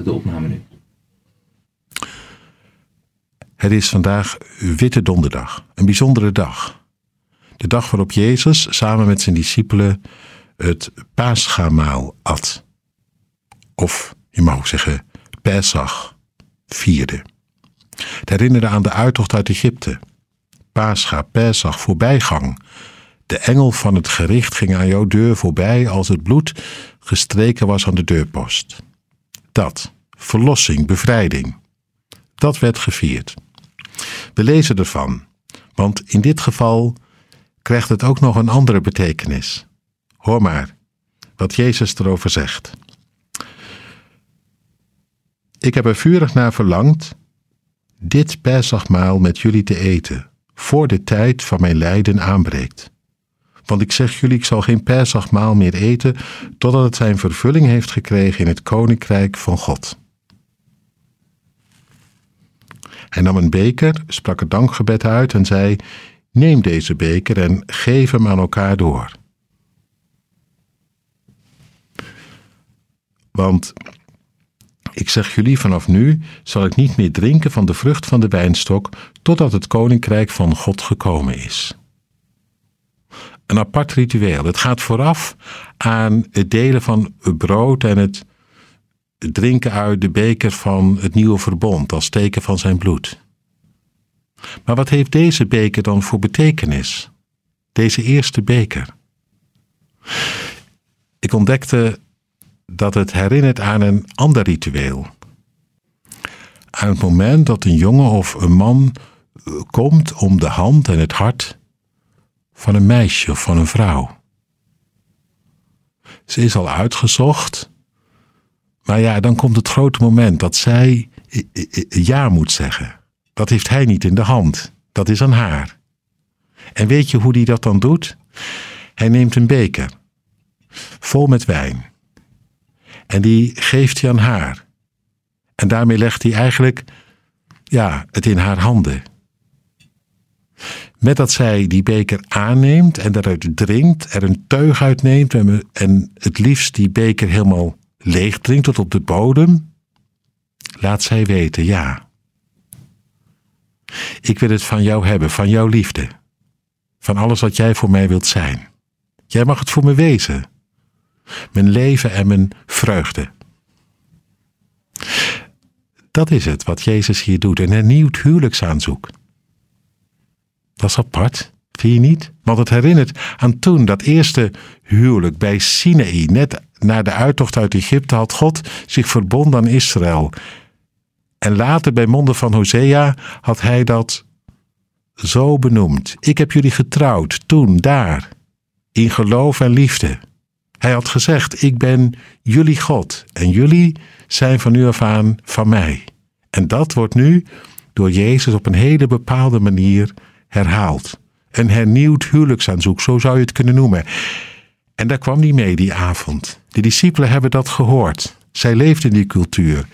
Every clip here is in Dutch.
de opname nu. Het is vandaag Witte Donderdag, een bijzondere dag. De dag waarop Jezus samen met zijn discipelen het paasgamaal at. Of je mag ook zeggen Pesach vierde. Het herinnerde aan de uittocht uit Egypte. Pascha, Pesach, voorbijgang. De engel van het gericht ging aan jouw deur voorbij als het bloed gestreken was aan de deurpost. Dat, verlossing, bevrijding, dat werd gevierd. We lezen ervan, want in dit geval krijgt het ook nog een andere betekenis. Hoor maar wat Jezus erover zegt. Ik heb er vurig naar verlangd dit Pesachmaal met jullie te eten, voor de tijd van mijn lijden aanbreekt. Want ik zeg jullie, ik zal geen Pesachmaal meer eten, totdat het zijn vervulling heeft gekregen in het koninkrijk van God. Hij nam een beker, sprak het dankgebed uit en zei: Neem deze beker en geef hem aan elkaar door. Want ik zeg jullie, vanaf nu zal ik niet meer drinken van de vrucht van de wijnstok, totdat het koninkrijk van God gekomen is. Een apart ritueel. Het gaat vooraf aan het delen van brood en het drinken uit de beker van het nieuwe verbond als teken van zijn bloed. Maar wat heeft deze beker dan voor betekenis? Deze eerste beker. Ik ontdekte dat het herinnert aan een ander ritueel. Aan het moment dat een jongen of een man komt om de hand en het hart van een meisje of van een vrouw. Ze is al uitgezocht, maar ja, dan komt het grote moment dat zij ja moet zeggen. Dat heeft hij niet in de hand, dat is aan haar. En weet je hoe hij dat dan doet? Hij neemt een beker vol met wijn en die geeft hij aan haar. En daarmee legt hij eigenlijk ja, het in haar handen. Met dat zij die beker aanneemt en daaruit drinkt, er een teug uitneemt en het liefst die beker helemaal leeg drinkt tot op de bodem, laat zij weten, ja. Ik wil het van jou hebben, van jouw liefde. Van alles wat jij voor mij wilt zijn. Jij mag het voor me wezen mijn leven en mijn vreugde. Dat is het wat Jezus hier doet, een hernieuwd huwelijksaanzoek. Dat is apart, vind je niet? Want het herinnert aan toen, dat eerste huwelijk bij Sinaï. Net na de uittocht uit Egypte had God zich verbonden aan Israël. En later bij monden van Hosea had hij dat zo benoemd. Ik heb jullie getrouwd, toen, daar, in geloof en liefde. Hij had gezegd: Ik ben jullie God en jullie zijn van nu af aan van mij. En dat wordt nu door Jezus op een hele bepaalde manier herhaald. Een hernieuwd huwelijksaanzoek, zo zou je het kunnen noemen. En daar kwam hij mee die avond. De discipelen hebben dat gehoord. Zij leefden in die cultuur.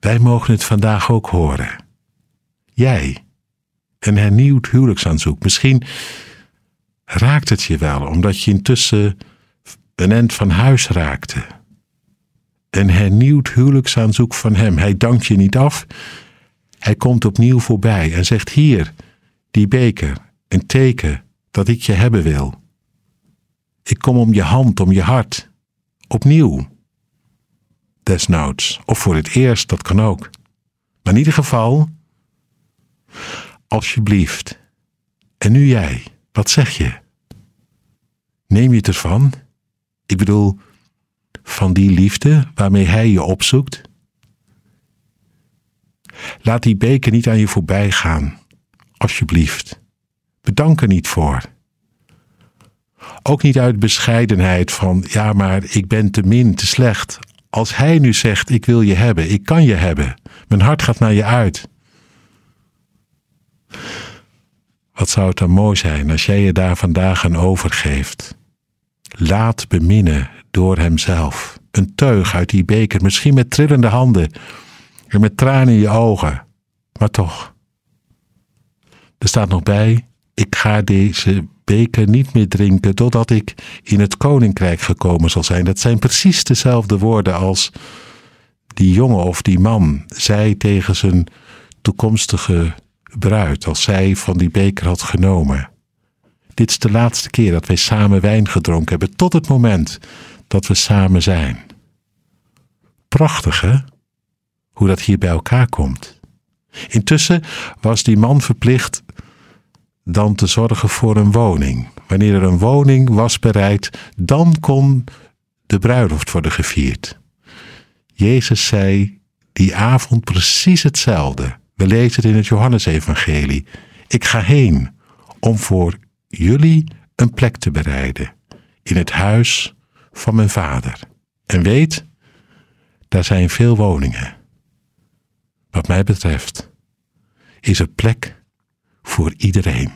Wij mogen het vandaag ook horen. Jij, een hernieuwd huwelijksaanzoek. Misschien raakt het je wel, omdat je intussen een end van huis raakte. Een hernieuwd huwelijksaanzoek van hem. Hij dankt je niet af. Hij komt opnieuw voorbij en zegt: Hier, die beker, een teken dat ik je hebben wil. Ik kom om je hand, om je hart. Opnieuw. Desnoods, of voor het eerst, dat kan ook. Maar in ieder geval, alsjeblieft. En nu jij, wat zeg je? Neem je het ervan? Ik bedoel, van die liefde waarmee Hij je opzoekt. Laat die beker niet aan je voorbij gaan, alsjeblieft. Bedank er niet voor. Ook niet uit bescheidenheid van, ja, maar ik ben te min, te slecht. Als Hij nu zegt, ik wil je hebben, ik kan je hebben, mijn hart gaat naar je uit. Wat zou het dan mooi zijn als jij je daar vandaag aan overgeeft laat beminnen door Hemzelf. Een teug uit die beker, misschien met trillende handen en met tranen in je ogen, maar toch. Er staat nog bij: Ik ga deze beker niet meer drinken totdat ik in het koninkrijk gekomen zal zijn. Dat zijn precies dezelfde woorden als die jongen of die man zei tegen zijn toekomstige bruid, als zij van die beker had genomen. Dit is de laatste keer dat wij samen wijn gedronken hebben, tot het moment dat we samen zijn. Prachtig, hè? Hoe dat hier bij elkaar komt. Intussen was die man verplicht dan te zorgen voor een woning. Wanneer er een woning was bereid, dan kon de bruiloft worden gevierd. Jezus zei die avond precies hetzelfde. We lezen het in het Johannesevangelie. Ik ga heen om voor jullie een plek te bereiden in het huis van mijn vader. En weet, daar zijn veel woningen. Wat mij betreft is er plek voor iedereen.